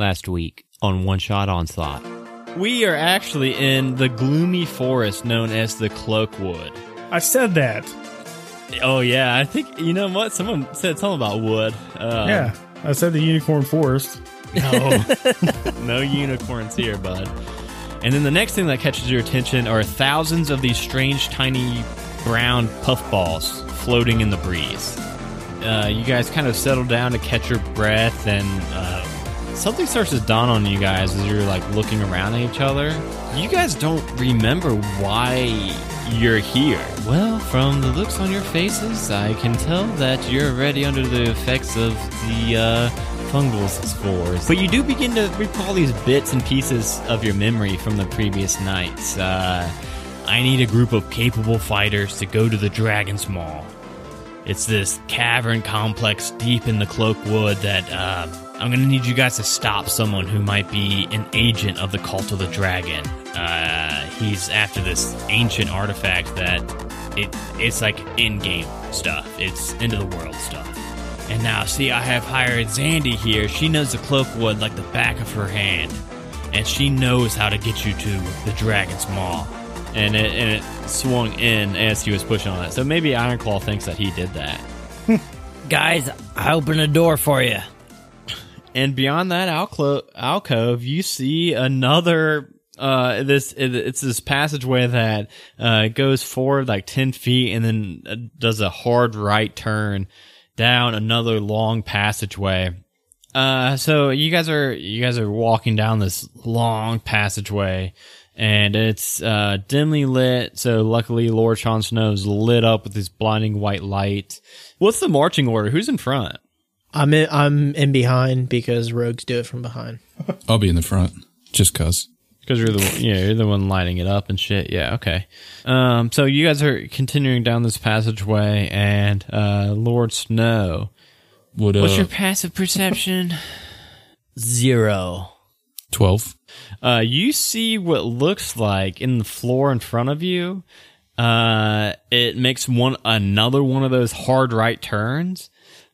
last week on One Shot Onslaught. We are actually in the gloomy forest known as the Cloakwood. I said that. Oh yeah, I think you know what someone said something about wood. Um, yeah, I said the unicorn forest. No, no unicorns here, bud. And then the next thing that catches your attention are thousands of these strange, tiny brown puffballs floating in the breeze. Uh, you guys kind of settle down to catch your breath, and uh, something starts to dawn on you guys as you're like looking around at each other. You guys don't remember why you're here. Well, from the looks on your faces, I can tell that you're already under the effects of the uh, fungal spores. But you do begin to recall these bits and pieces of your memory from the previous nights. Uh, I need a group of capable fighters to go to the Dragon's Maw. It's this cavern complex deep in the Cloakwood that uh, I'm gonna need you guys to stop someone who might be an agent of the cult of the dragon. Uh, he's after this ancient artifact that it it's like in-game stuff. It's end of the world stuff. And now, see, I have hired Zandy here. She knows the cloakwood like the back of her hand, and she knows how to get you to the dragon's maw. And it, and it swung in as he was pushing on it. So maybe Ironclaw thinks that he did that. Guys, I open a door for you. And beyond that alcove, you see another. Uh, this it, it's this passageway that uh goes forward like ten feet and then uh, does a hard right turn down another long passageway. Uh, so you guys are you guys are walking down this long passageway, and it's uh dimly lit. So luckily, Lord Sean Snow's lit up with this blinding white light. What's the marching order? Who's in front? I'm in, I'm in behind because rogues do it from behind. I'll be in the front, just cause. Because you're the yeah you're the one lighting it up and shit. Yeah, okay. Um, so you guys are continuing down this passageway, and uh, Lord Snow. Would uh, What's your passive perception? Zero. twelve? uh, you see what looks like in the floor in front of you. Uh, it makes one another one of those hard right turns,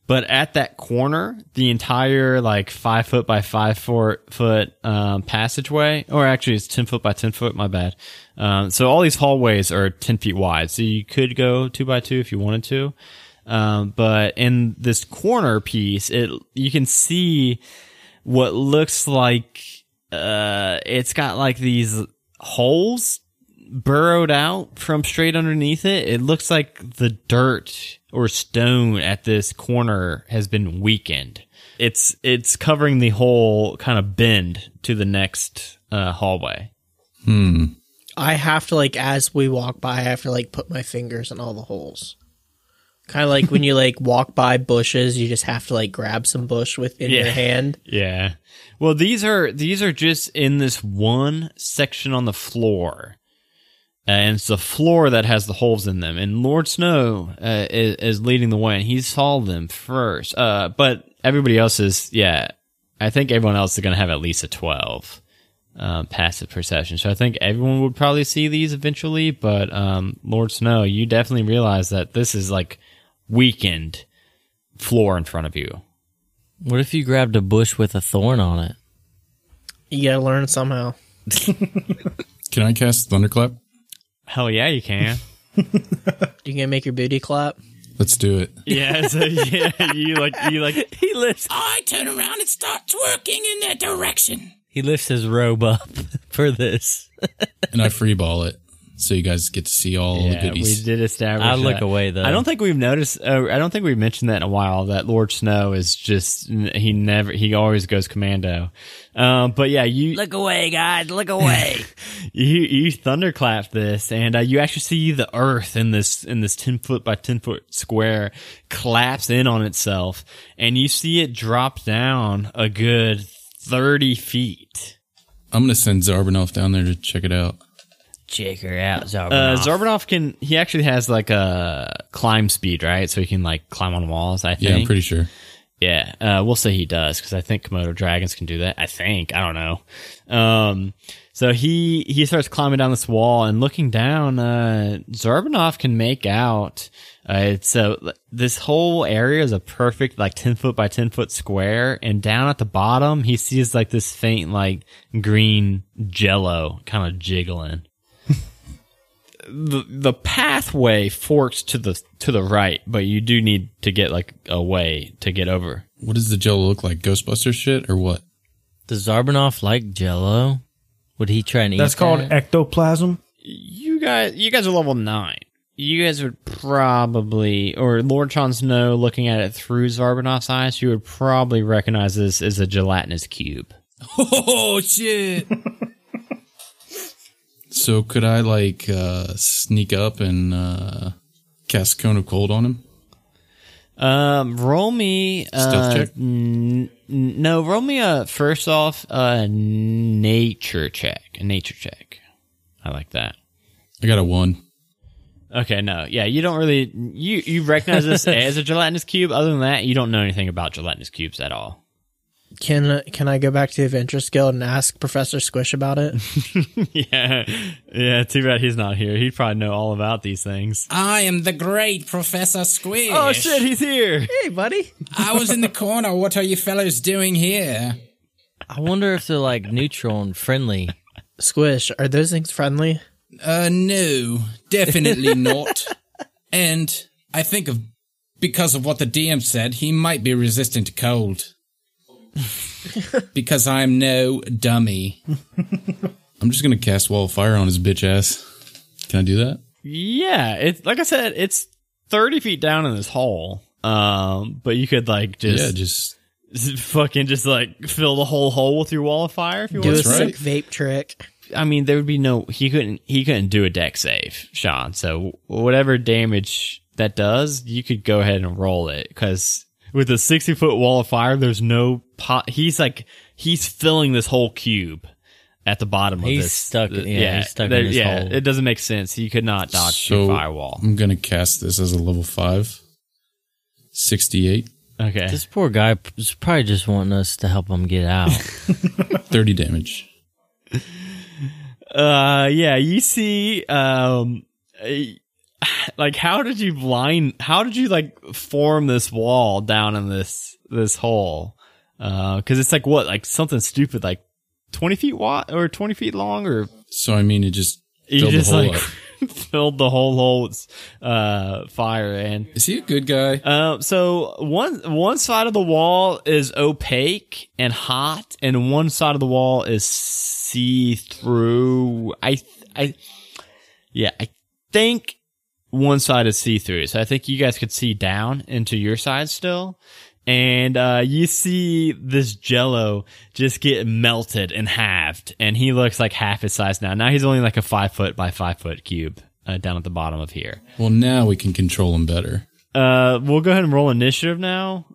but at that corner, the entire like five foot by five foot foot um, passageway, or actually it's ten foot by ten foot. My bad. Um, so all these hallways are ten feet wide, so you could go two by two if you wanted to. Um, but in this corner piece, it you can see what looks like uh, it's got like these holes burrowed out from straight underneath it. It looks like the dirt or stone at this corner has been weakened. It's it's covering the whole kind of bend to the next uh, hallway. Hmm. I have to like as we walk by, I have to like put my fingers in all the holes. Kind of like when you like walk by bushes, you just have to like grab some bush within Yeah. your hand. Yeah. Well, these are these are just in this one section on the floor. And it's the floor that has the holes in them. And Lord Snow uh, is, is leading the way, and he saw them first. Uh, but everybody else is, yeah, I think everyone else is going to have at least a 12 um, passive perception. So I think everyone would probably see these eventually. But um, Lord Snow, you definitely realize that this is like weakened floor in front of you. What if you grabbed a bush with a thorn on it? You gotta learn somehow. Can I cast Thunderclap? Hell yeah, you can. You gonna make your booty clap? Let's do it. Yeah, so yeah, you like you like He lifts I turn around and start twerking in that direction. he lifts his robe up for this. and I free ball it, so you guys get to see all the yeah, we goodies. did establish. I look that. away though. I don't think we've noticed. Uh, I don't think we've mentioned that in a while. That Lord Snow is just he never he always goes commando. Um, but yeah, you look away, guys. Look away. you you thunderclap this, and uh, you actually see the Earth in this in this ten foot by ten foot square collapse in on itself, and you see it drop down a good thirty feet. I'm gonna send Zarbanoff down there to check it out. Check her out, Uh, Zarbanoff. Zarbanoff can. He actually has like a climb speed, right? So he can like climb on walls. I think. Yeah, I'm pretty sure. Yeah, uh, we'll say he does because I think Komodo dragons can do that. I think I don't know. Um, so he he starts climbing down this wall and looking down. Uh, Zarbanoff can make out. Uh, it's uh, this whole area is a perfect like ten foot by ten foot square, and down at the bottom he sees like this faint like green jello kind of jiggling. The the pathway forks to the to the right, but you do need to get like a way to get over. What does the jello look like? Ghostbuster shit or what? Does Zarbanoff like Jello? Would he try and eat? That's called that? ectoplasm. You guys, you guys are level nine. You guys would probably, or Lord Jon Snow, looking at it through Zarbanoff's eyes, you would probably recognize this as a gelatinous cube. Oh shit! so could I like uh sneak up and uh cast cone of cold on him? Um, roll me. Uh, Stealth check? n- n- no, roll me a first off a nature check. A nature check. I like that. I got a one. Okay, no, yeah, you don't really you you recognize this as a gelatinous cube. Other than that, you don't know anything about gelatinous cubes at all. Can can I go back to the Adventurous Guild and ask Professor Squish about it? yeah, yeah. Too bad he's not here. He'd probably know all about these things. I am the great Professor Squish. Oh shit, he's here. hey, buddy. I was in the corner. What are you fellows doing here? I wonder if they're like neutral and friendly. Squish, are those things friendly? Uh, no, definitely not. And I think of because of what the DM said, he might be resistant to cold. because I'm no dummy. I'm just gonna cast wall of fire on his bitch ass. Can I do that? Yeah, it's like I said, it's thirty feet down in this hole. Um, but you could like just, yeah, just fucking just like fill the whole hole with your wall of fire if you Do want. a That's right. sick vape trick. I mean, there would be no he couldn't he couldn't do a Dex save, Sean. So whatever damage that does, you could go ahead and roll it because with a sixty foot wall of fire, there's no pot. He's like he's filling this whole cube at the bottom of this. stuck- yeah, he's stuck in there- this yeah, hole. it doesn't make sense. He could not dodge so the firewall. I'm gonna cast this as a level five. Sixty-eight. Okay, This poor guy is probably just wanting us to help him get out. 30 damage. Uh, yeah, you see, um, like, how did you blind? How did you like form this wall down in this this hole? Uh, because it's like what, like something stupid, like twenty feet wide or twenty feet long, or So I mean, it just you just like filled the whole hole with uh fire and. Is he a good guy? Uh, so one one side of the wall is opaque and hot, and one side of the wall is see through. I I yeah, I think one side is see through. So I think you guys could see down into your side still. And uh, you see this Jello just get melted and halved, and he looks like half his size now. Now he's only like a five foot by five foot cube uh, down at the bottom of here. Well, now we can control him better. Uh, we'll go ahead and roll initiative now.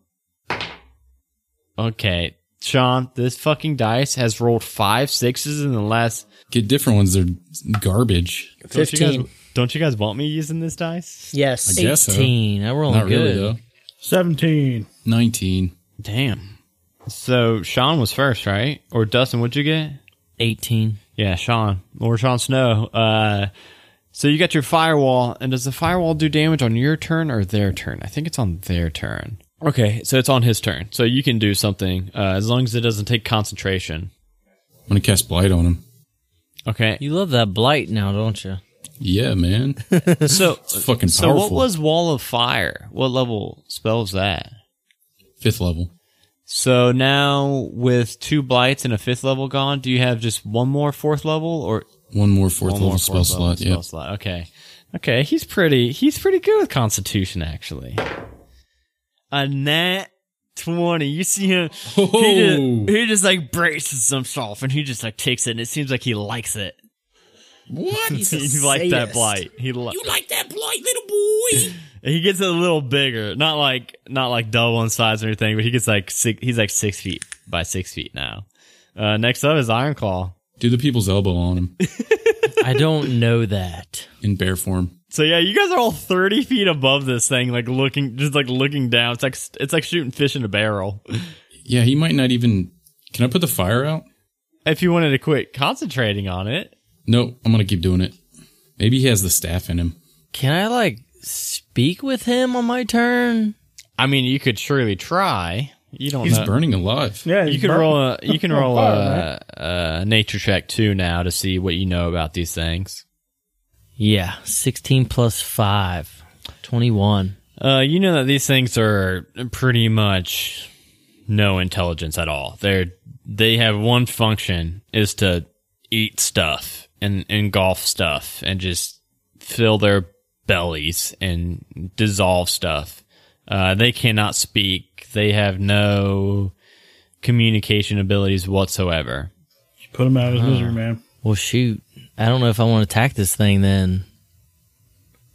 Okay, Sean, this fucking dice has rolled five sixes in the last. Get different ones. They're garbage. Don't you Fifteen. guys, don't you guys want me using this dice? Yes. I guess so. 18. I roll Not good. really, though. 17. 19. Damn. So Sean was first, right? Or Dustin? What'd you get? 18. Yeah, Sean, Lord Sean Snow. Uh, so you got your firewall, and does the firewall do damage on your turn or their turn? I think it's on their turn. Okay, so it's on his turn. So you can do something uh, as long as it doesn't take concentration. I'm going to cast Blight on him. Okay. You love that blight now, don't you? Yeah, man. So It's fucking so what was Wall of Fire? What level spells that? Fifth level. So now with two blights and a fifth level gone, do you have just one more fourth level or One more fourth one level more spell fourth slot. level Yeah. slot? Okay. Okay, he's pretty he's pretty good with Constitution actually. A nat twenty. You see him he Oh. just, he just like braces himself and he just like takes it and it seems like he likes it. What? he a liked that blight. He li- You like that blight, little boy? He gets a little bigger, not like not like double in size or anything, but he gets like six. He's like six feet by six feet now. Uh, next up is Iron Claw. Do the people's elbow on him. I don't know that. in bear form. So yeah, you guys are all thirty feet above this thing, like looking, just like looking down. It's like it's like shooting fish in a barrel. Yeah, he might not even. Can I put the fire out? If you wanted to quit concentrating on it, No, I'm gonna keep doing it. Maybe he has the staff in him. Can I like speak with him on my turn? I mean, you could surely try. You don't He's know. burning alive. Yeah, You can burnt. roll a you can roll fire, a, a nature check too now to see what you know about these things. Yeah, 16 plus 5. 21. Uh, you know that these things are pretty much no intelligence at all. They're they have one function is to eat stuff and engulf stuff and just fill their bellies and dissolve stuff. Uh, they cannot speak. They have no communication abilities whatsoever. Put him out of his misery, man. Well, shoot. I don't know if I want to attack this thing then.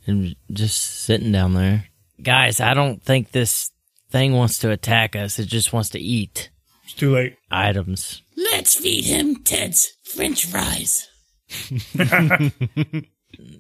And just sitting down there. Guys, I don't think this thing wants to attack us. It just wants to eat It's too late. items. Let's feed him Ted's French fries.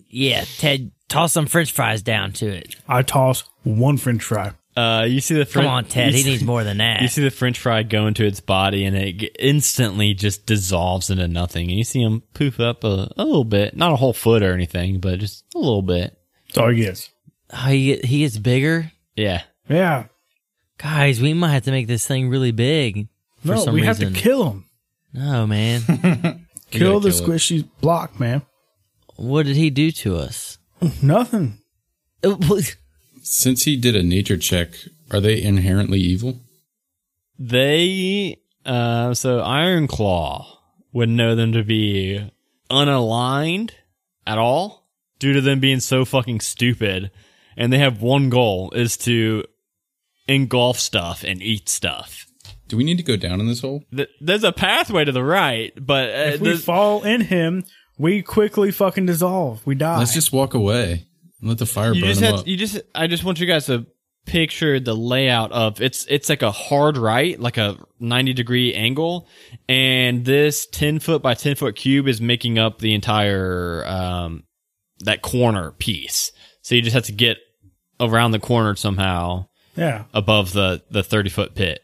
Yeah, Ted, toss some french fries down to it. I toss one French fry. Uh, you see the Come Fren- on, Ted. He see- needs more than that. You see the French fry go into its body, and it instantly just dissolves into nothing. And you see him poof up a, a little bit, not a whole foot or anything, but just a little bit. That's all he gets. Oh, he, he gets bigger? Yeah. Yeah. Guys, we might have to make this thing really big. For no, some we reason. have to kill him. No, man. Kill the kill it. squishy block, man. what did he do to us? Nothing. Since he did a nature check, are they inherently evil? They, uh, so Iron Claw would know them to be unaligned at all due to them being so fucking stupid. And they have one goal is to engulf stuff and eat stuff. Do we need to go down in this hole? Th- There's a pathway to the right, but uh, If we fall in him, we quickly fucking dissolve. We die. Let's just walk away and let the fire you burn just him have, up. you just I just want you guys to picture the layout of it's it's like a hard right, like a 90 degree angle, and this 10 foot by 10 foot cube is making up the entire um that corner piece. So you just have to get around the corner somehow yeah. above the the 30 foot pit.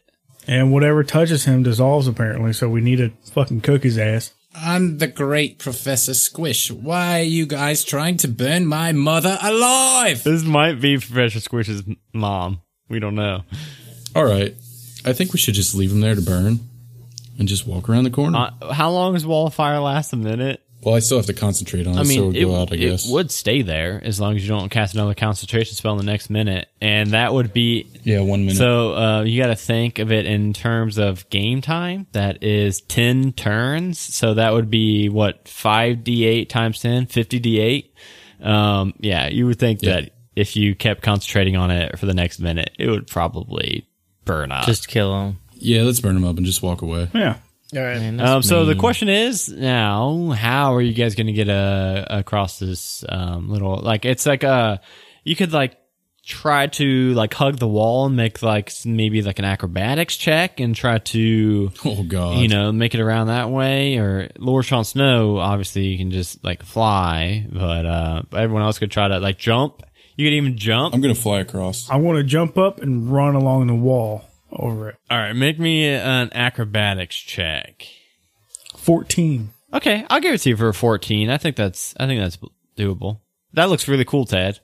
And whatever touches him dissolves, apparently. So we need to fucking cook his ass. I'm the great Professor Squish. Why are you guys trying to burn my mother alive? This might be Professor Squish's mom. We don't know. All right. I think we should just leave him there to burn and just walk around the corner. Uh, how long does Wall of Fire last? A minute? Well, I still have to concentrate on it, I mean, so it, we'll go out, I it would stay there as long as you don't cast another concentration spell in the next minute, and that would be yeah, one minute. so. Uh, you got to think of it in terms of game time. That is ten turns, so that would be what five d eight times 10, 50 d eight. Um, yeah, you would think Yeah. that if you kept concentrating on it for the next minute, it would probably burn up. just kill him. yeah, let's burn him up and just walk away. Yeah. All right. Man, Um, so the question is now, how are you guys going to get uh, across this um, little like it's like a you could like try to like hug the wall and make like maybe like an acrobatics check and try to Oh God. you know make it around that way or Lord Sean Snow obviously you can just like fly but uh everyone else could try to like jump you could even jump I'm gonna fly across. I want to jump up and run along the wall over it. all right make me an acrobatics check 14. Okay, I'll give it to you for a 14. I think that's I think that's doable. That looks really cool, Ted.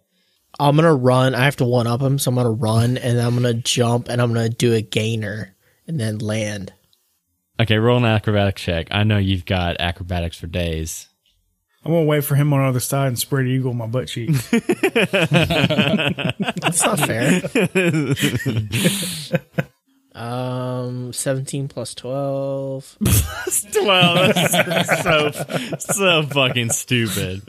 I'm gonna run. I have to one up him, so I'm gonna run and then I'm gonna jump and I'm gonna do a gainer and then land. Okay, roll an acrobatics check. I know you've got acrobatics for days. I'm going to wait for him on the other side and spread eagle my butt cheek. That's not fair. um, 17 plus 12. Well, that's so so fucking stupid.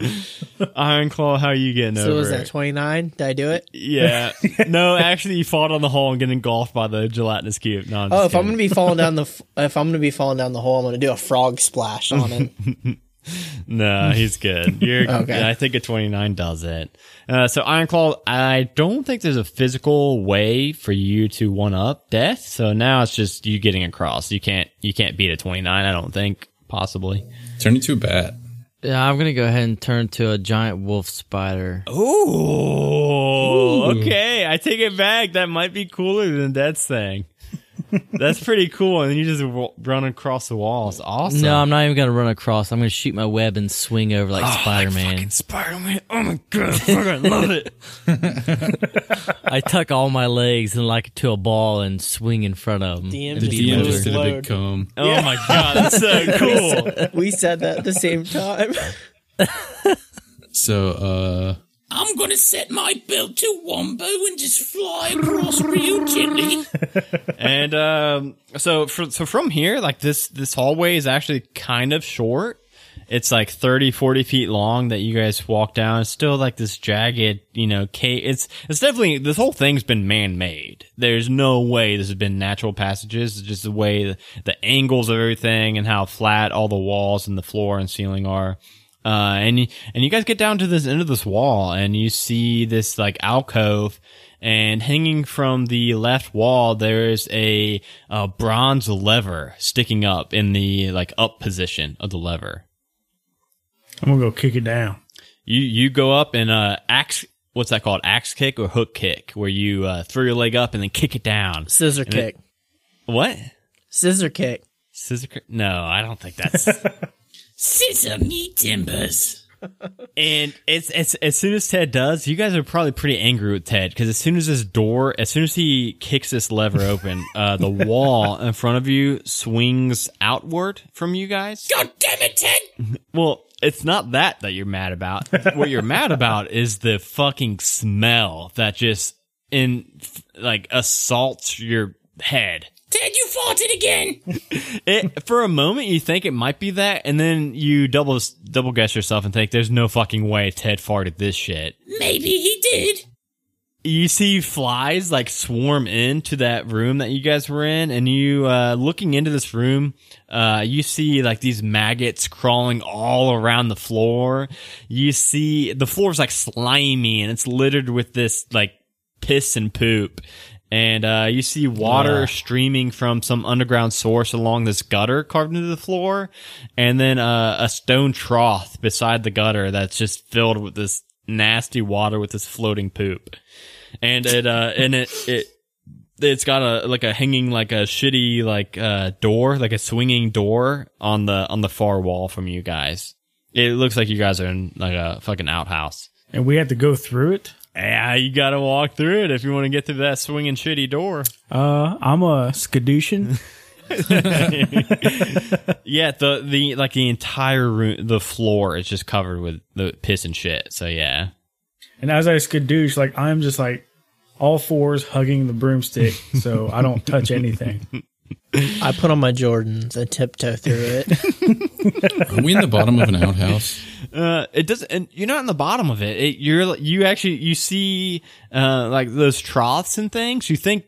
Iron Claw, how are you getting So over So was that 29? Did I do it? yeah. No, actually, you fought on the hole and get engulfed by the gelatinous cube. No, I'm Oh, if I'm gonna be falling down the if I'm gonna be falling down the hole, I'm gonna do a frog splash on it. No, he's good. You're, Okay. I think a 29 does it. Uh, so Ironclaw, I don't think there's a physical way for you to one up death. So now it's just you getting across. You can't, you can't beat a 29. I don't think possibly. Turn into a bat. Yeah, I'm gonna go ahead and turn to a giant wolf spider. Ooh, okay. I take it back. That might be cooler than Death's thing. That's pretty cool. And then you just run across the walls. Awesome. No, I'm not even gonna run across. I'm gonna shoot my web and swing over like Spider Man. Spider Man. Oh my god, I love it. I tuck all my legs and like to a ball and swing in front of them. DM The just DM just did a big load. comb. Oh my god, that's so cool. We said that at the same time. So, uh, I'm gonna set my belt to Wombo and just fly across real gently. and um, so, for, so from here, like this, this hallway is actually kind of short. It's like 30, 40 feet long that you guys walk down. It's still like this jagged, you know, cave. It's, it's definitely, this whole thing's been man-made. There's no way this has been natural passages. It's just the way the, the angles of everything and how flat all the walls and the floor and ceiling are. Uh, and you, and you guys get down to this end of this wall and you see this like alcove and hanging from the left wall, there is a, a bronze lever sticking up in the like up position of the lever. I'm gonna go kick it down. You you go up and uh axe what's that called axe kick or hook kick where you uh, throw your leg up and then kick it down. Scissor And kick. What Scissor kick. scissor? kick? No, I don't think that's. Scissor me timbers. and it's it's as soon as Ted does, you guys are probably pretty angry with Ted because as soon as this door, as soon as he kicks this lever open, uh, the wall in front of you swings outward from you guys. God damn it, Ted! Well, it's not that that you're mad about. what you're mad about is the fucking smell that just in like assaults your head. Ted, you farted again! It for a moment you think it might be that, and then you double double guess yourself and think there's no fucking way Ted farted this shit. Maybe he did. You see flies like swarm into that room that you guys were in, and you uh, looking into this room, uh, you see like these maggots crawling all around the floor. You see the floor's like slimy and it's littered with this like piss and poop. And uh, you see water streaming from some underground source along this gutter carved into the floor, and then uh, a stone trough beside the gutter that's just filled with this nasty water with this floating poop. And it uh, and it it it's got a like a hanging like a shitty like uh door like a swinging door on the on the far wall from you guys. It looks like you guys are in like a fucking outhouse. And we had to go through it. Yeah, you gotta walk through it if you want to get through that swinging shitty door. Uh, I'm a skadootion. Yeah, the the like the entire room, the floor is just covered with the piss and shit. So yeah, and as I skadoosh, like I'm just like all fours hugging the broomstick, so I don't touch anything. I put on my Jordans and tiptoe through it. Are we in the bottom of an outhouse? uh, it doesn't. And you're not in the bottom of it. it you're you actually you see uh like those troughs and things. You think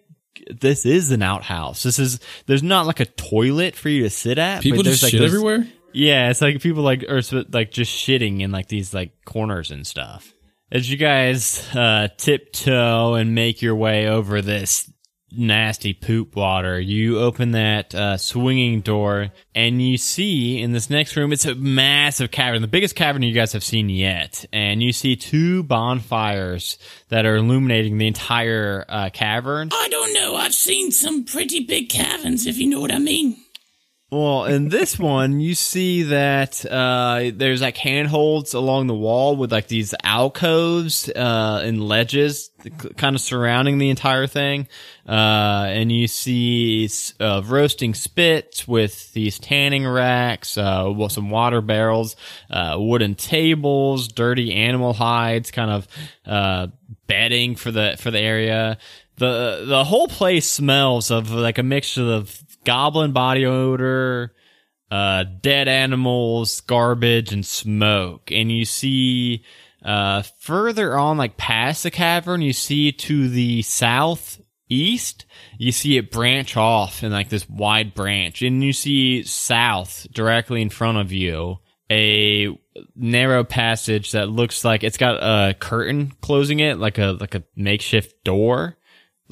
this is an outhouse. This is there's not like a toilet for you to sit at. People but just like shit those- everywhere? Yeah, it's like people like are like just shitting in like these like corners and stuff. As you guys uh, tiptoe and make your way over this nasty poop water, you open that uh, swinging door and you see in this next room it's a massive cavern, the biggest cavern you guys have seen yet, and you see two bonfires that are illuminating the entire uh, cavern. I don't know, I've seen some pretty big caverns, if you know what I mean. Well, in this one, you see that uh, there's like handholds along the wall with like these alcoves uh, and ledges kind of surrounding the entire thing. Uh, and you see uh, roasting spits with these tanning racks, uh, with some water barrels, uh, wooden tables, dirty animal hides, kind of uh, bedding for the for the area. The the whole place smells of like a mixture of goblin body odor, uh, dead animals, garbage, and smoke. And you see, uh, further on, like past the cavern, you see to the southeast, you see it branch off in like this wide branch. And you see south directly in front of you, a narrow passage that looks like it's got a curtain closing it, like a, like a makeshift door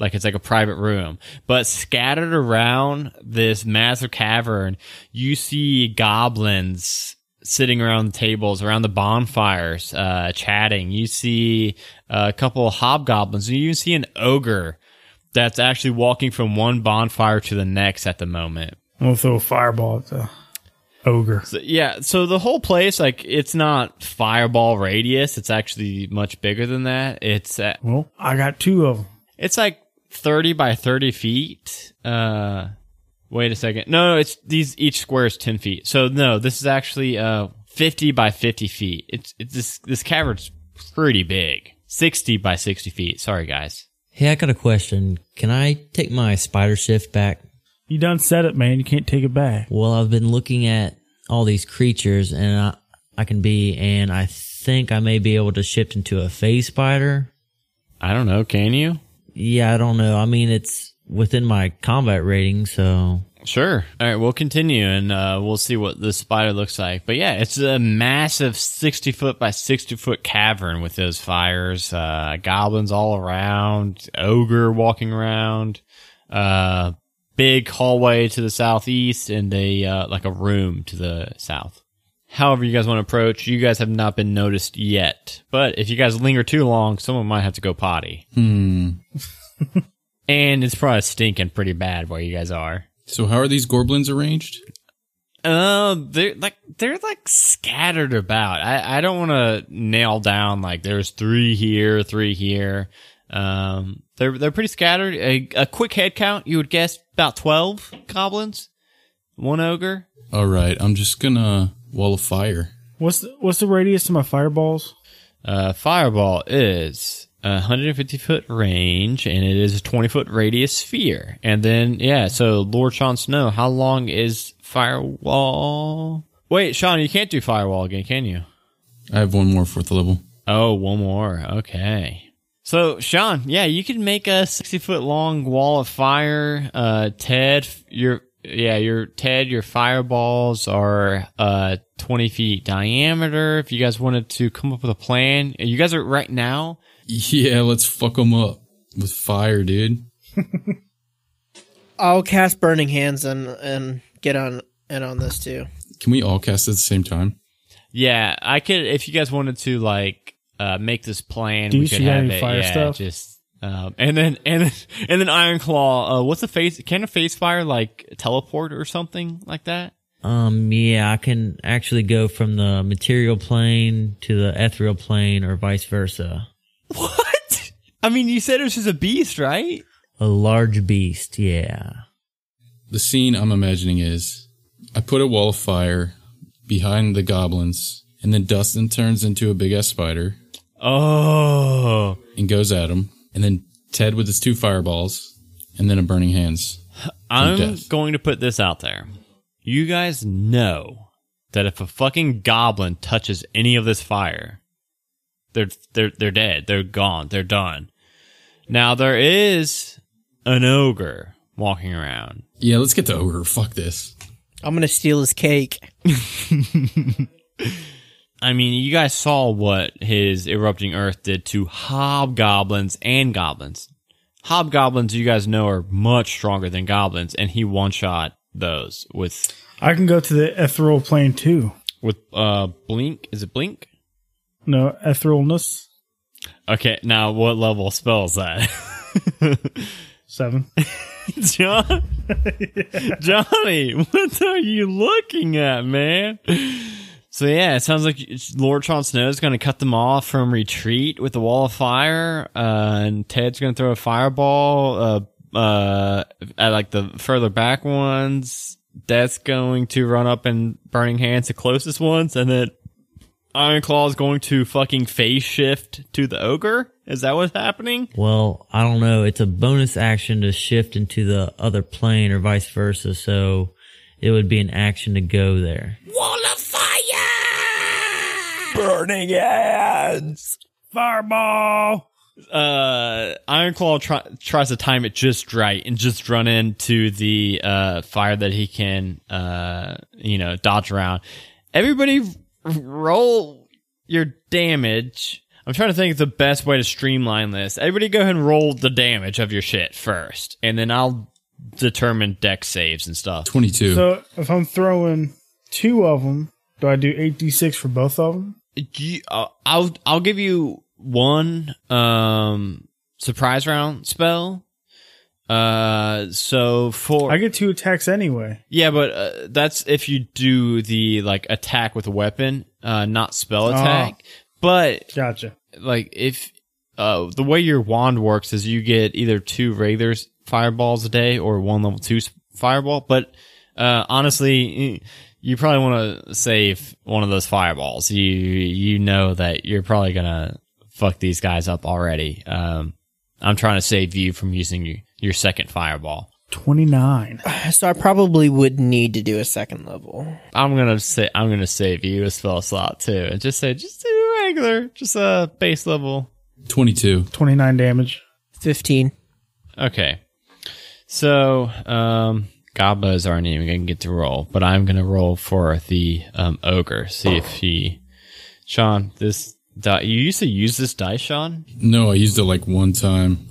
like it's like a private room. But scattered around this massive cavern, you see goblins sitting around the tables, around the bonfires, uh, chatting. You see a couple of hobgoblins. And you even see an ogre that's actually walking from one bonfire to the next at the moment. We'll throw a fireball at the ogre. So, yeah, so the whole place, like, it's not fireball radius. It's actually much bigger than that. It's uh, Well, I got two of them. it's like thirty by thirty feet. Uh, wait a second. No, no, it's these each square is ten feet. So no, this is actually uh fifty by fifty feet. It's it's this this cavern's pretty big. Sixty by sixty feet. Sorry, guys. Hey, I got a question. Can I take my spider shift back? You done said it, man. You can't take it back. Well, I've been looking at all these creatures and I, I can be, and I think I may be able to shift into a phase spider. I don't know. Can you? Yeah, I don't know. I mean, it's within my combat rating, so Sure. All right, we'll continue and uh, we'll see what the spider looks like. But yeah, it's a massive 60 foot by 60 foot cavern with those fires, uh, goblins all around, ogre walking around, uh, big hallway to the southeast and a, uh, like a room to the south. However you guys want to approach, you guys have not been noticed yet. But if you guys linger too long, someone might have to go potty. Hmm. And it's probably stinking pretty bad where you guys are. So how are these goblins arranged? Uh, they're like they're like scattered about. I I don't want to nail down like there's three here, three here. Um, they're they're pretty scattered. A, a quick head count, you would guess about twelve goblins, one ogre. All right, I'm just gonna wall of fire. What's the, what's the radius to my fireballs? Uh, fireball is a 150 foot range, and it is a 20 foot radius sphere. And then yeah, so Lord Sean Snow, how long is firewall? Wait, Sean, you can't do firewall again, can you? I have one more fourth level. Oh, one more. Okay. So, Sean, yeah, you can make a 60 foot long wall of fire. Uh, Ted, your, yeah, your, Ted, your fireballs are, uh, 20 feet diameter. If you guys wanted to come up with a plan, you guys are right now. Yeah, let's fuck them up with fire, dude. I'll cast Burning Hands and and get on and on this too. Can we all cast at the same time? Yeah, I could, if you guys wanted to, like, uh, make this plan, we Deuce, could you have any it. fire yeah, stuff? just, um, and then, and then, and then Iron Claw, uh, what's a face, can a face fire, like, teleport or something like that? um, yeah, I can actually go from the material plane to the ethereal plane or vice versa. What? I mean, you said it was just a beast, right? A large beast, yeah. The scene I'm imagining is I put a wall of fire behind the goblins, and then Dustin turns into a big ass spider Oh. and goes at him, and then Ted with his two fireballs, and then a burning hands. I'm going to put this out there. You guys know that if a fucking goblin touches any of this fire, they're they're they're dead. They're gone. They're done. Now there is an ogre walking around. Yeah, let's get the ogre. Fuck this. I'm gonna steal his cake. I mean, you guys saw what his erupting earth did to hobgoblins and goblins. Hobgoblins, you guys know, are much stronger than goblins, and he one shot those with I can go to the ethereal plane too. with uh blink. Is it blink? No, etherealness. Okay, now what level spell is that? Seven. John, Johnny, what are you looking at, man? So yeah, it sounds like Lord Jon Snow is going to cut them off from retreat with the wall of fire, uh, and Ted's going to throw a fireball uh, uh, at like the further back ones. Death's going to run up and burning hands the closest ones, and then Iron Claw is going to fucking phase shift to the ogre. Is that what's happening? Well, I don't know. It's a bonus action to shift into the other plane or vice versa, so it would be an action to go there. Wall of fire! Burning hands. Fireball. uh, Ironclaw try, tries to time it just right and just run into the uh, fire that he can, uh, you know, dodge around. Everybody, roll your damage. I'm trying to think of the best way to streamline this. Everybody, go ahead and roll the damage of your shit first, and then I'll determine Dex saves and stuff. 22. So if I'm throwing two of them Do I do eight d six for both of them? You- uh, I'll I'll give you one um surprise round spell. Uh, so for I get two attacks anyway. yeah, but uh, that's if you do the like attack with a weapon, uh, not spell Oh. attack. But Gotcha. like if uh the way your wand works is you get either two regular fireballs a day or one level two fireball. But uh honestly, you probably want to save one of those fireballs. You you know that you're probably gonna fuck these guys up already. Um, I'm trying to save you from using your, your second fireball. Twenty nine. So I probably would need to do a second level. I'm gonna say I'm gonna save you a spell slot too, and just say just do regular, just a base level 22. Twenty nine damage. 15. Okay. So, um, Gobos aren't even going to get to roll, but I'm going to roll for the um, ogre. See if he. Sean, this die. You used to use this dice, Sean? No, I used it like one time,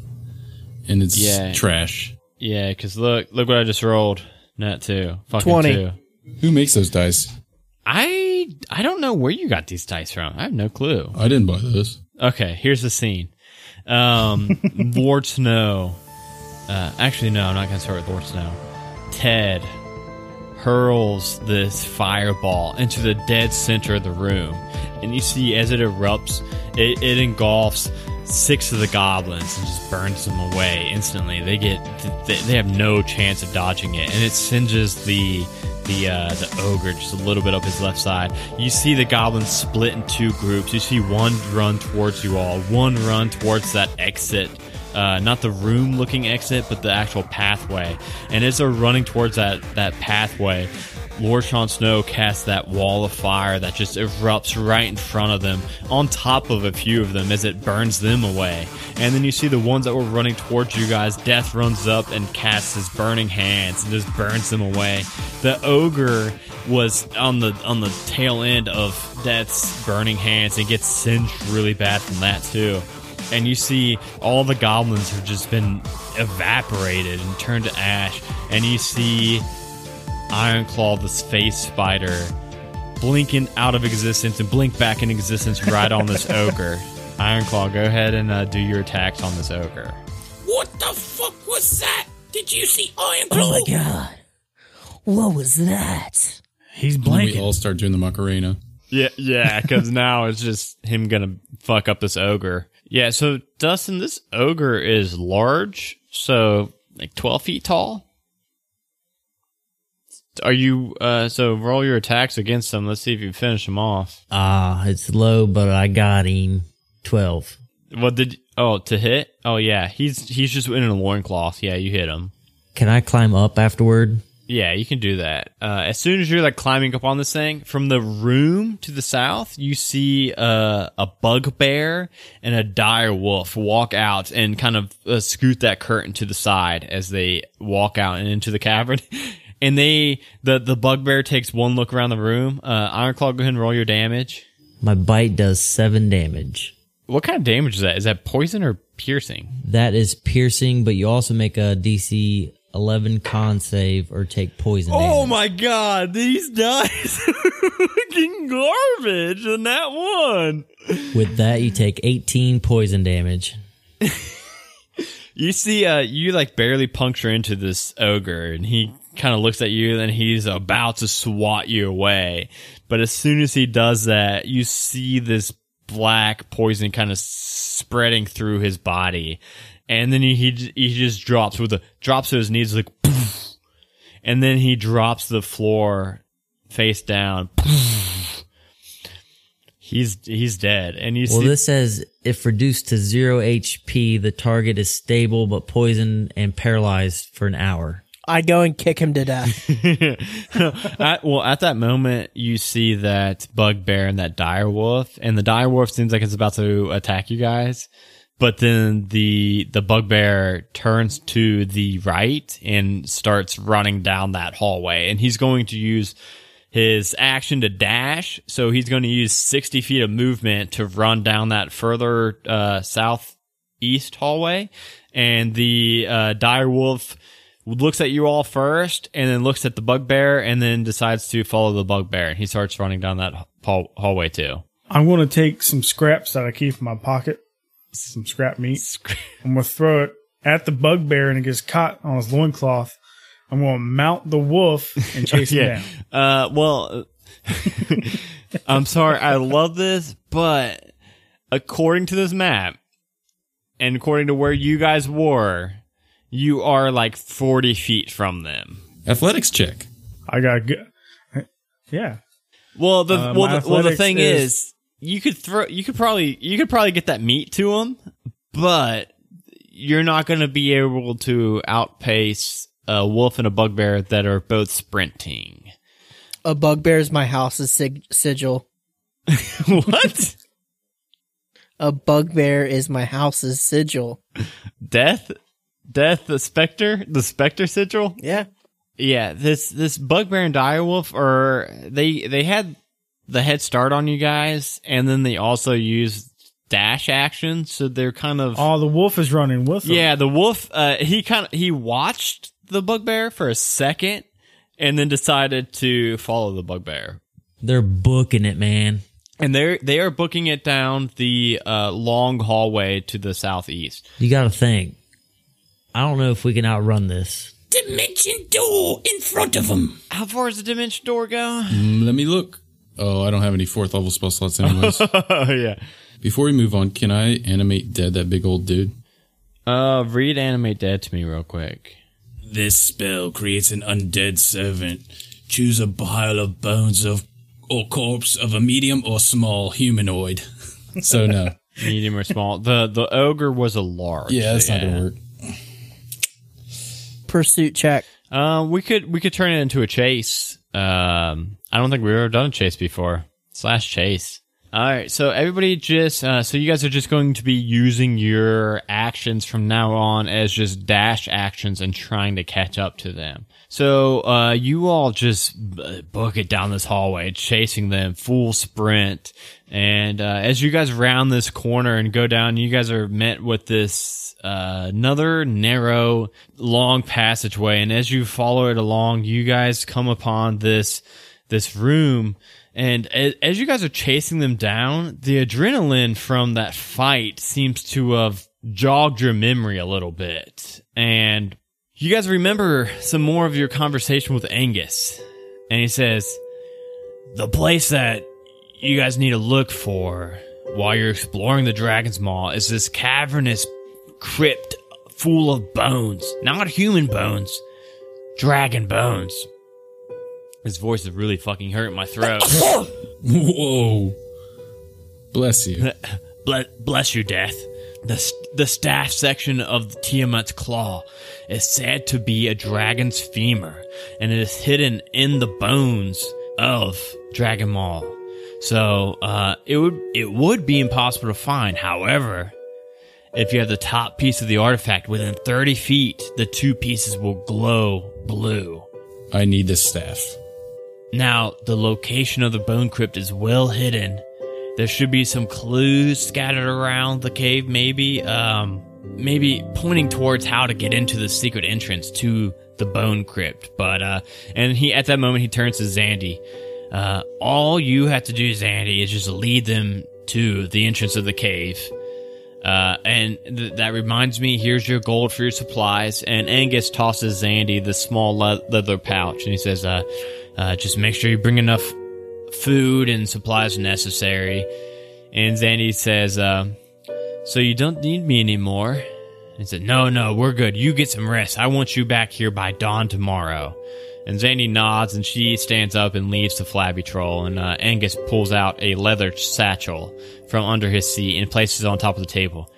and it's Yeah. trash. Yeah, because look, look what I just rolled. Net two. Fucking 20. two. Who makes those dice? I I don't know where you got these dice from. I have no clue. I didn't buy those. Okay, here's the scene. Um, Lord Snow. Uh, actually, no, I'm not going to start with Lord Snow. Ted hurls this fireball into the dead center of the room. And you see as it erupts, it, it engulfs six of the goblins and just burns them away instantly. They get, they, they have no chance of dodging it. And it singes the, the, uh, the ogre just a little bit up his left side. You see the goblins split in two groups. You see one run towards you all, one run towards that exit uh, not the room looking exit, but the actual pathway. And as they're running towards that, that pathway, Lord Sean Snow casts that wall of fire that just erupts right in front of them, on top of a few of them as it burns them away. And then you see the ones that were running towards you guys, Death runs up and casts his burning hands and just burns them away. The ogre was on the on the tail end of Death's burning hands and gets singed really bad from that too and you see all the goblins have just been evaporated and turned to ash, and you see Ironclaw, the space spider, blinking out of existence and blink back in existence right on this ogre. Ironclaw, go ahead and uh, do your attacks on this ogre. What the fuck was that? Did you see Iron Oh my god. What was that? He's And then we all start doing the Macarena. Yeah, yeah, because now it's just him gonna fuck up this ogre. Yeah, so Dustin, this ogre is large, so like twelve feet tall. Are you uh so roll your attacks against him? Let's see if you finish him off. Ah, it's low, but I got him. 12. What did oh to hit? Oh yeah, he's he's just in a loincloth. Yeah, you hit him. Can I climb up afterward? Yeah, you can do that. Uh, as soon as you're like climbing up on this thing, from the room to the south, you see uh, a bugbear and a dire wolf walk out and kind of uh, scoot that curtain to the side as they walk out and into the cavern. and they, the the bugbear takes one look around the room. Uh, Ironclaw, go ahead and roll your damage. My bite does 7 damage. What kind of damage is that? Is that poison or piercing? That is piercing, but you also make a DC 11 con save or take poison Oh damage. my god, these dice are fucking garbage in that one. With that, you take 18 poison damage. You see, uh, you like barely puncture into this ogre, and he kind of looks at you, and he's about to swat you away. But as soon as he does that, you see this black poison kind of spreading through his body, and then he he, he just drops with a drops to his knees like, poof, and then he drops to the floor face down. poof. He's he's dead, and you Well, see this says if reduced to 0 HP, the target is stable but poisoned and paralyzed for an hour. I'd go and kick him to death. at, well, at that moment, you see that bugbear and that dire wolf, and the dire wolf seems like it's about to attack you guys. But then the the bugbear turns to the right and starts running down that hallway, and he's going to use his action to dash. So he's going to use sixty feet of movement to run down that further uh, southeast hallway, and the uh, dire wolf looks at you all first, and then looks at the bugbear, and then decides to follow the bugbear. And he starts running down that hall- hallway too. I'm going to take some scraps that I keep in my pocket, some scrap meat. I'm going to throw it at the bugbear and it gets caught on his loincloth. I'm going to mount the wolf and chase him down. Uh, well, I'm sorry. I love this, but according to this map, and according to where you guys were, you are like 40 feet from them. Athletics check. I got good. Yeah. Well, the Uh, well, the, well, the thing is- is, you could throw, you could probably, you could probably get that meat to them, but you're not going to be able to outpace a wolf and a bugbear that are both sprinting. A bugbear is my house's sig- sigil. what? A bugbear is my house's sigil. Death? Death, the specter? The specter sigil? Yeah. Yeah, this this bugbear and direwolf are they they had the head start on you guys, and then they also use dash action, so they're kind of Oh, the wolf is running with him. yeah. The wolf, uh, he kind of he watched the bugbear for a second, and then decided to follow the bugbear. They're booking it, man. And they're they are booking it down the uh, long hallway to the southeast. You got to think. I don't know if we can outrun this. Dimension door in front of him. How far does the dimension door go? Mm, let me look. Oh, I don't have any fourth level spell slots anyways. oh yeah. Before we move on, can I animate dead that big old dude? Uh, read animate dead to me real quick. This spell creates an undead servant. Choose a pile of bones of or corpse of a medium or small humanoid. So no. medium or small. The the ogre was a large. Yeah, that's not yeah. gonna work. Pursuit check. Um, we could we could turn it into a chase. Um, I don't think we've ever done a chase before. Slash chase. All right, so everybody just uh, so you guys are just going to be using your actions from now on as just dash actions and trying to catch up to them. So uh, you all just book it down this hallway, chasing them full sprint. And uh, as you guys round this corner and go down, you guys are met with this uh, another narrow, long passageway. And as you follow it along, you guys come upon this this room. And as you guys are chasing them down, the adrenaline from that fight seems to have jogged your memory a little bit. And you guys remember some more of your conversation with Angus. And he says, The place that you guys need to look for while you're exploring the Dragon's Maw is this cavernous crypt full of bones. Not human bones, dragon bones. His voice is really fucking hurting my throat. Whoa. Bless you. Ble- bless you, Death. The, the staff section of the Tiamat's claw is said to be a dragon's femur, and it is hidden in the bones of Dragon Maw. So uh, it would it would be impossible to find. However, if you have the top piece of the artifact within 30 feet, the two pieces will glow blue. I need this staff. Now, the location of the bone crypt is well hidden. There should be some clues scattered around the cave, maybe, um, maybe pointing towards how to get into the secret entrance to the bone crypt. But, uh, and he, at that moment, he turns to Zandy. Uh, all you have to do, Zandy, is just lead them to the entrance of the cave. Uh, and th- that reminds me, here's your gold for your supplies. And Angus tosses Zandy the small le- leather pouch, and he says, uh, uh, just make sure you bring enough food and supplies necessary. And Zandy says, uh, so you don't need me anymore? He said, no, no, we're good. You get some rest. I want you back here by dawn tomorrow. And Zandy nods and she stands up and leaves the flabby troll. And uh, Angus pulls out a leather satchel from under his seat and places it on top of the table.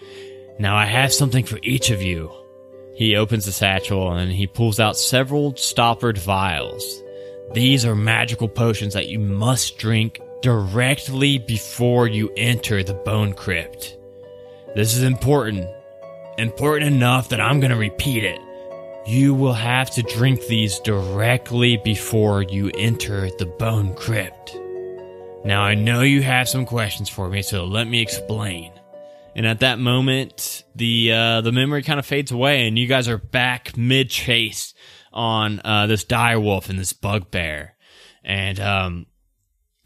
Now I have something for each of you. He opens the satchel and he pulls out several stoppered vials. These are magical potions that you must drink directly before you enter the bone crypt. This is important. Important enough that I'm going to repeat it. You will have to drink these directly before you enter the bone crypt. Now, I know you have some questions for me, so let me explain. And at that moment, the uh, the memory kind of fades away, and you guys are back mid chase on uh, this dire wolf and this bugbear, and um,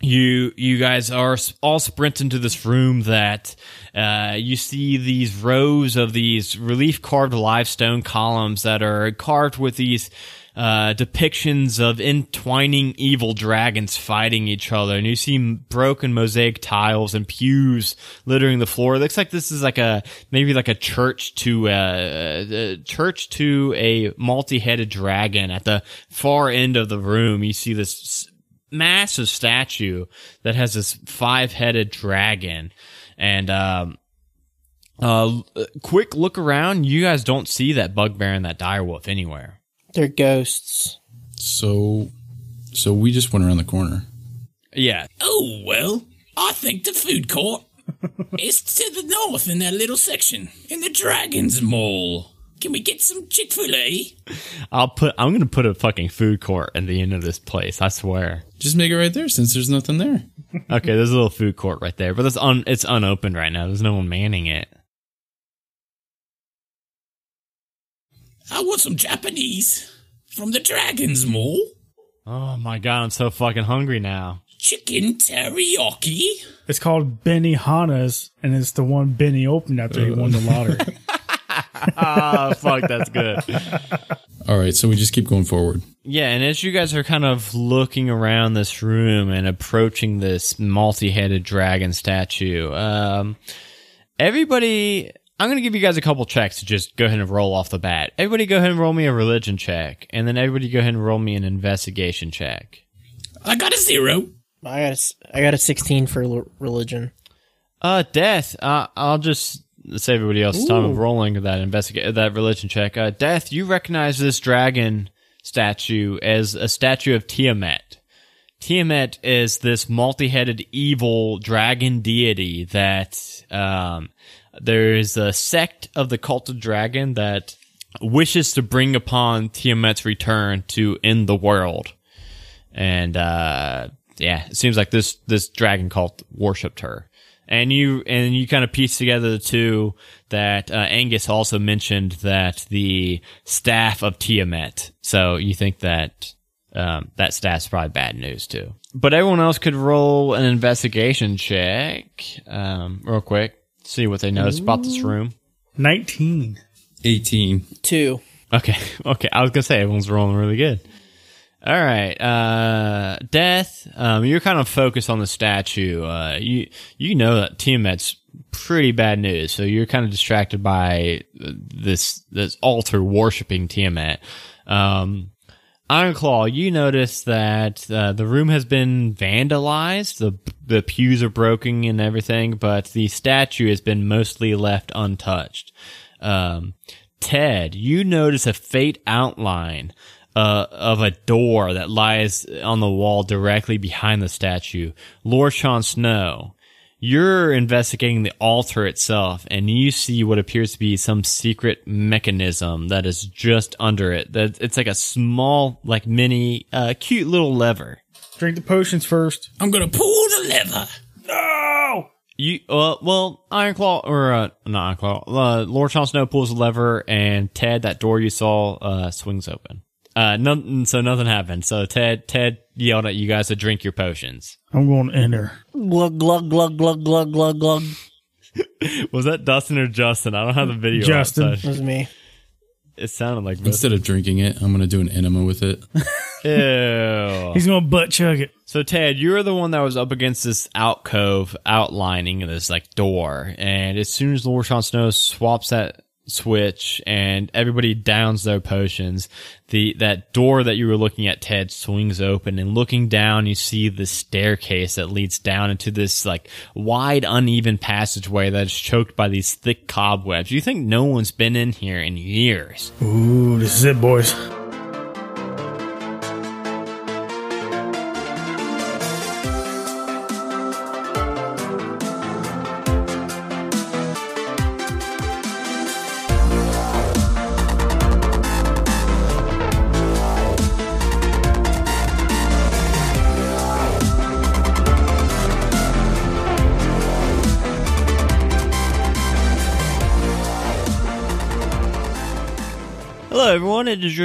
you you guys are all sprinting to this room that uh, you see these rows of these relief carved limestone columns that are carved with these uh, depictions of entwining evil dragons fighting each other, and you see broken mosaic tiles and pews littering the floor. It looks like this is like a maybe like a church to uh, a church to a multi-headed dragon. At the far end of the room, you see this massive statue that has this five-headed dragon, and um, uh, quick look around. You guys don't see that bugbear and that direwolf anywhere. They're ghosts. So, so we just went around the corner. Yeah, Oh, well, I think the food court is to the north in that little section, in the Dragon's Mall. Can we get some Chick fil A? I'll put. I'm gonna put a fucking food court at the end of this place. I swear. Just make it right there since there's nothing there. Okay, there's a little food court right there, but it's un. It's unopened right now. There's no one manning it. I want some Japanese from the Dragon's Mall. Oh my god, I'm so fucking hungry now. Chicken teriyaki. It's called Benny Hanna's, and it's the one Benny opened after he won the lottery. Ah, fuck, that's good. All right, so we just keep going forward. Yeah, and as you guys are kind of looking around this room and approaching this multi-headed dragon statue, um, everybody, I'm going to give you guys a couple checks to just go ahead and roll off the bat. Everybody go ahead and roll me a religion check, and then everybody go ahead and roll me an investigation check. I got a zero. I got a, s- I got a 16 for religion. Uh, death. Uh, I'll just save everybody else time of rolling that investigate that religion check. Uh, death. You recognize this dragon statue as a statue of Tiamat. Tiamat is this multi-headed evil dragon deity that um, there is a sect of the cult of dragon that wishes to bring upon Tiamat's return to end the world. And uh, yeah, it seems like this this dragon cult worshipped her. And you and you kind of piece together the two that uh, Angus also mentioned that the staff of Tiamat. So you think that um, that staff's probably bad news too. But everyone else could roll an investigation check um, real quick, see what they notice about this room. 19. 18. Two. Okay, okay. I was gonna say everyone's rolling really good. All right, uh, death. Um, you're kind of focused on the statue. Uh, you you know that Tiamat's pretty bad news, so you're kind of distracted by this this altar worshiping Tiamat. Um, Ironclaw, you notice that uh, the room has been vandalized. The the pews are broken and everything, but the statue has been mostly left untouched. Um, Ted, you notice a faint outline uh, of a door that lies on the wall directly behind the statue. Lord Sean Snow, you're investigating the altar itself, and you see what appears to be some secret mechanism that is just under it. That it's like a small, like mini, uh, cute little lever. Drink the potions first. I'm gonna pull the lever. No! You, uh, well, Ironclaw, or, uh, not Ironclaw, uh, Lord Sean Snow pulls the lever, and Ted, that door you saw, uh, swings open. Uh, nothing, so nothing happened. So Ted, Ted yelled at you guys to drink your potions. I'm going to enter. Glug glug glug glug glug glug glug. Was that Dustin or Justin? I don't have the video. up, Justin. so was me. it sounded like both. Instead of drinking it, I'm going to do an enema with it. Ew. He's going to butt chug it. So Ted, you're the one that was up against this alcove outlining this like door, and as soon as Lord Sean Snow swaps that switch and everybody downs their potions, the that door that you were looking at, Ted, swings open, and looking down, you see the staircase that leads down into this like wide, uneven passageway that is choked by these thick cobwebs. You think no one's been in here in years. Ooh, this is it, boys.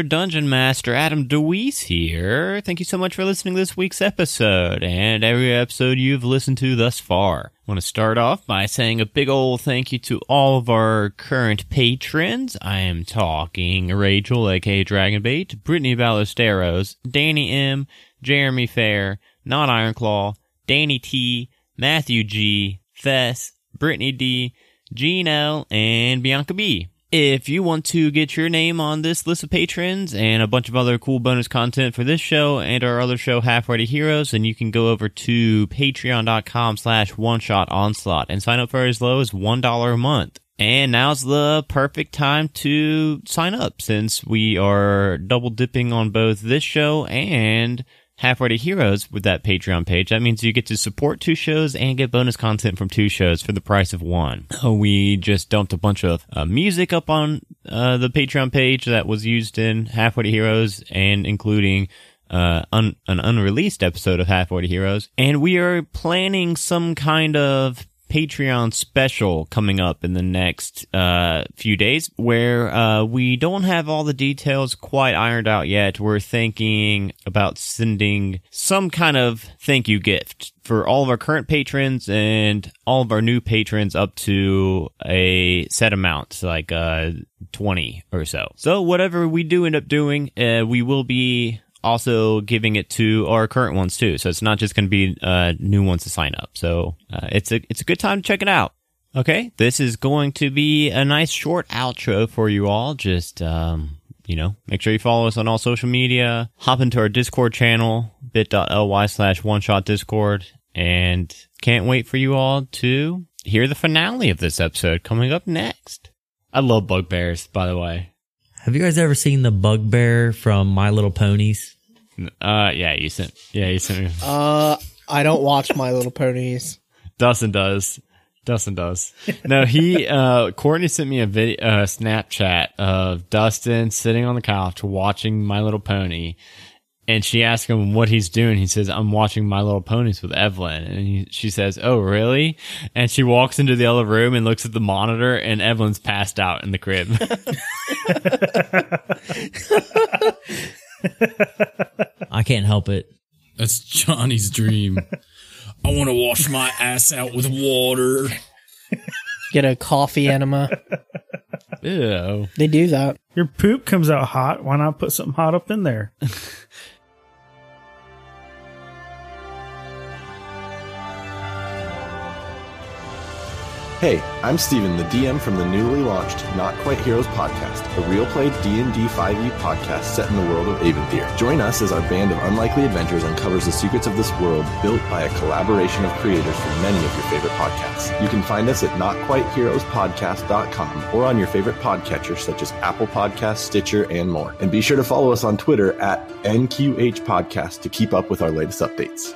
Your Dungeon Master, Adam DeWeese here. Thank you so much for listening to this week's episode and every episode you've listened to thus far. I want to start off by saying a big old thank you to all of our current patrons. I am talking Rachel, aka Dragonbait, Brittany Ballesteros, Danny M, Jeremy Fair, Not Ironclaw, Danny T, Matthew G, Fess, Brittany D, Gene L, and Bianca B. If you want to get your name on this list of patrons and a bunch of other cool bonus content for this show and our other show, Halfway to Heroes, then you can go over to patreon.com slash one shot onslaught and sign up for as low as $1 a month. And now's the perfect time to sign up since we are double dipping on both this show and Halfway to Heroes with that Patreon page. That means you get to support two shows and get bonus content from two shows for the price of one. Uh, We just dumped a bunch of uh, music up on uh, the Patreon page that was used in Halfway to Heroes and including uh, un- an unreleased episode of Halfway to Heroes. And we are planning some kind of Patreon special coming up in the next uh, few days where uh, we don't have all the details quite ironed out yet. We're thinking about sending some kind of thank you gift for all of our current patrons and all of our new patrons up to a set amount, like uh, 20 or so. So whatever we do end up doing, uh, we will be also giving it to our current ones too. So it's not just going to be uh, new ones to sign up. So uh, it's a it's a good time to check it out. Okay, this is going to be a nice short outro for you all. Just um, you know, make sure you follow us on all social media. Hop into our Discord channel, bit.ly slash one shot Discord, and can't wait for you all to hear the finale of this episode coming up next. I love bugbears, by the way. Have you guys ever seen the bugbear from My Little Ponies? Uh, yeah, you sent. Yeah, you sent me. Uh, I don't watch My Little Ponies. Dustin does. Dustin does. No, he. Uh, Courtney sent me a video, uh, Snapchat of Dustin sitting on the couch watching My Little Pony, and she asked him what he's doing. He says, "I'm watching My Little Ponies with Evelyn," and he, she says, "Oh, really?" And she walks into the other room and looks at the monitor, and Evelyn's passed out in the crib. I can't help it. That's Johnny's dream. I want to wash my ass out with water. Get a coffee enema. Ew. They do that. Your poop comes out hot. Why not put something hot up in there? Hey, I'm Steven, the DM from the newly launched Not Quite Heroes podcast, a real play D&D 5e podcast set in the world of Aventhyr. Join us as our band of unlikely adventures uncovers the secrets of this world built by a collaboration of creators from many of your favorite podcasts. You can find us at notquiteheroespodcast.com or on your favorite podcatcher such as Apple Podcasts, Stitcher, and more. And be sure to follow us on Twitter at NQH Podcast to keep up with our latest updates.